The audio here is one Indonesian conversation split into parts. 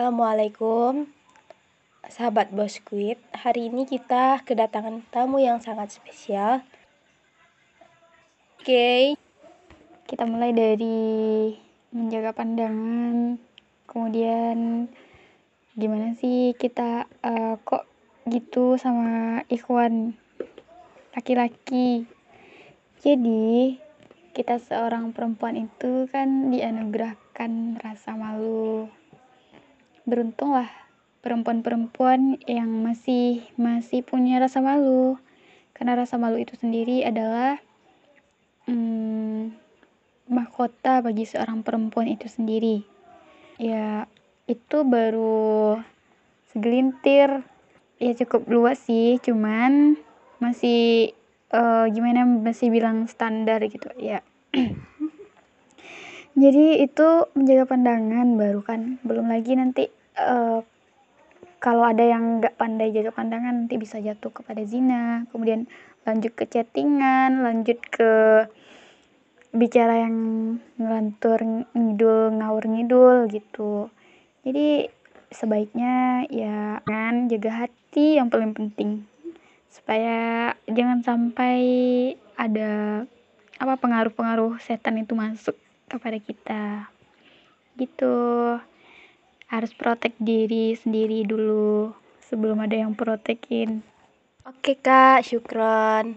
Assalamualaikum. Sahabat Boskuit Hari ini kita kedatangan tamu yang sangat spesial. Oke. Okay. Kita mulai dari menjaga pandangan Kemudian gimana sih kita uh, kok gitu sama ikhwan laki-laki? Jadi kita seorang perempuan itu kan dianugerahkan rasa malu beruntunglah perempuan-perempuan yang masih masih punya rasa malu. Karena rasa malu itu sendiri adalah hmm, mahkota bagi seorang perempuan itu sendiri. Ya itu baru segelintir. Ya cukup luas sih cuman masih uh, gimana masih bilang standar gitu ya. Jadi itu menjaga pandangan baru kan? Belum lagi nanti uh, kalau ada yang nggak pandai jaga pandangan nanti bisa jatuh kepada zina. Kemudian lanjut ke chattingan lanjut ke bicara yang ngelantur ngidul ngawur ngidul gitu. Jadi sebaiknya ya kan jaga hati yang paling penting. Supaya jangan sampai ada apa pengaruh-pengaruh setan itu masuk kepada kita. Gitu harus protek diri sendiri dulu sebelum ada yang protekin. Oke kak. Syukron.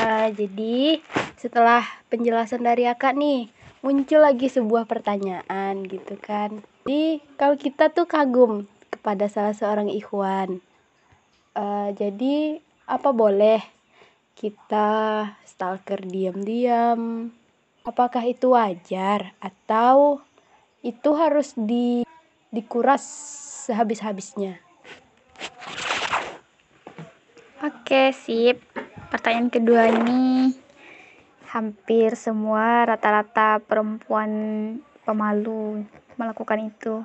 Uh, jadi setelah penjelasan dari akak nih muncul lagi sebuah pertanyaan gitu kan. Jadi kalau kita tuh kagum kepada salah seorang ikhwan uh, jadi apa boleh kita stalker diam-diam? Apakah itu wajar atau itu harus di dikuras sehabis-habisnya. Oke sip. Pertanyaan kedua ini hampir semua rata-rata perempuan pemalu melakukan itu.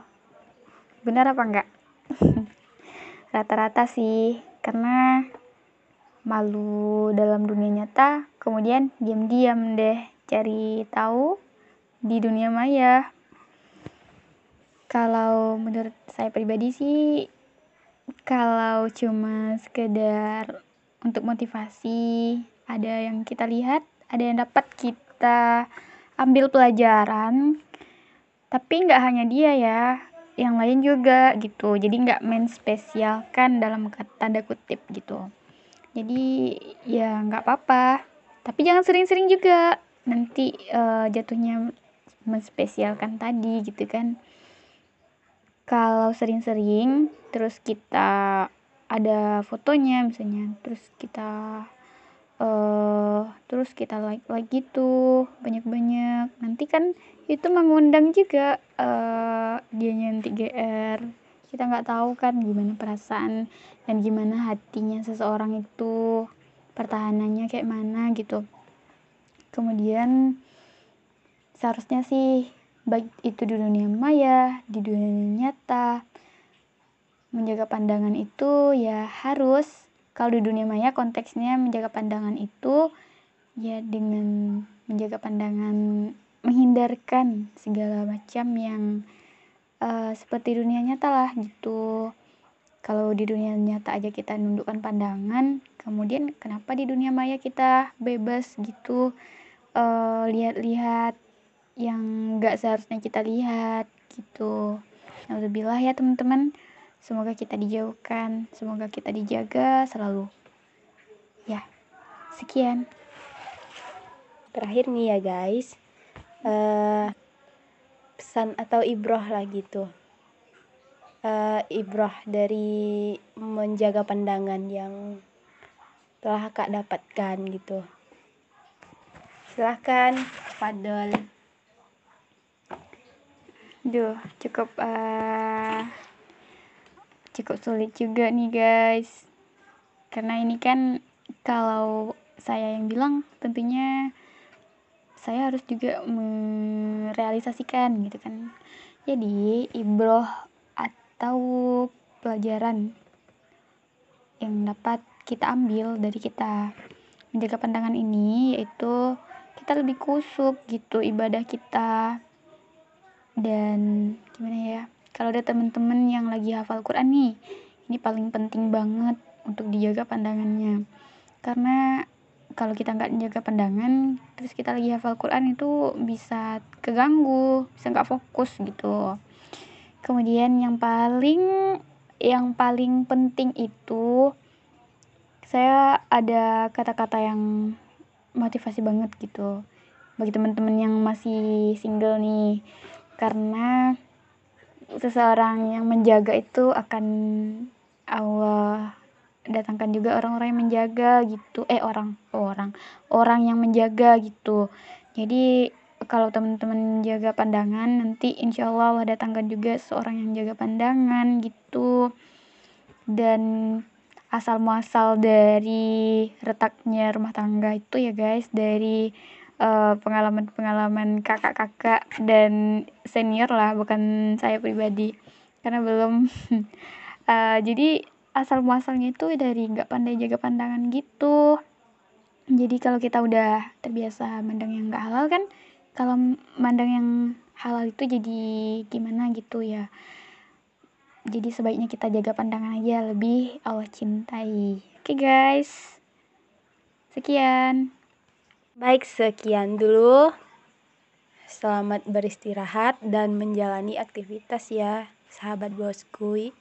Benar apa enggak? Rata-rata sih karena malu dalam dunia nyata kemudian diam-diam deh cari tahu di dunia maya kalau menurut saya pribadi sih kalau cuma sekedar untuk motivasi ada yang kita lihat ada yang dapat kita ambil pelajaran. Tapi nggak hanya dia ya yang lain juga gitu. Jadi nggak main spesial kan dalam tanda kutip gitu. Jadi ya nggak apa-apa. Tapi jangan sering-sering juga. Nanti uh, jatuhnya menspesialkan tadi gitu kan kalau sering-sering terus kita ada fotonya misalnya terus kita uh, terus kita like like gitu banyak-banyak. Nanti kan itu mengundang juga uh, dia nanti GR kita nggak tahu kan gimana perasaan dan gimana hatinya seseorang itu pertahanannya kayak mana gitu. Kemudian seharusnya sih baik itu di dunia maya di dunia nyata. Menjaga pandangan itu ya harus. Kalau di dunia maya konteksnya menjaga pandangan itu ya dengan menjaga pandangan menghindarkan segala macam yang uh, seperti dunia nyata lah gitu. Kalau di dunia nyata aja kita nundukkan pandangan kemudian kenapa di dunia maya kita bebas gitu? Uh, lihat-lihat yang nggak seharusnya kita lihat gitu Alhamdulillah ya teman-teman Semoga kita dijauhkan, semoga kita dijaga selalu. Ya, sekian. Terakhir nih ya guys, uh, pesan atau ibroh lah gitu. Uh, ibroh dari menjaga pandangan yang telah kak dapatkan gitu. Silahkan, Fadol. Duh, cukup uh, cukup sulit juga nih guys. Karena ini kan kalau saya yang bilang tentunya saya harus juga merealisasikan gitu kan. Jadi ibroh atau pelajaran yang dapat kita ambil dari kita menjaga pandangan ini yaitu kita lebih kusuk gitu ibadah kita dan gimana ya kalau ada teman-teman yang lagi hafal Quran nih ini paling penting banget untuk dijaga pandangannya. Karena kalau kita nggak menjaga pandangan terus kita lagi hafal Quran itu bisa keganggu bisa nggak fokus gitu. Kemudian yang paling yang paling penting itu saya ada kata-kata yang motivasi banget gitu. Bagi teman-teman yang masih single nih karena seseorang yang menjaga itu akan Allah datangkan juga orang-orang yang menjaga gitu. Eh orang orang orang yang menjaga gitu. Jadi kalau teman-teman jaga pandangan nanti insya Allah Allah datangkan juga seorang yang jaga pandangan gitu. Dan asal muasal dari retaknya rumah tangga itu ya guys dari uh, pengalaman-pengalaman kakak-kakak dan senior lah bukan saya pribadi. Karena belum. Uh, jadi asal muasalnya itu dari nggak pandai jaga pandangan gitu. Jadi kalau kita udah terbiasa mandang yang nggak halal kan kalau mandang yang halal itu jadi gimana gitu ya. Jadi sebaiknya kita jaga pandangan aja lebih Allah cintai. Oke okay, guys. Sekian baik sekian dulu. Selamat beristirahat dan menjalani aktivitas ya sahabat bosku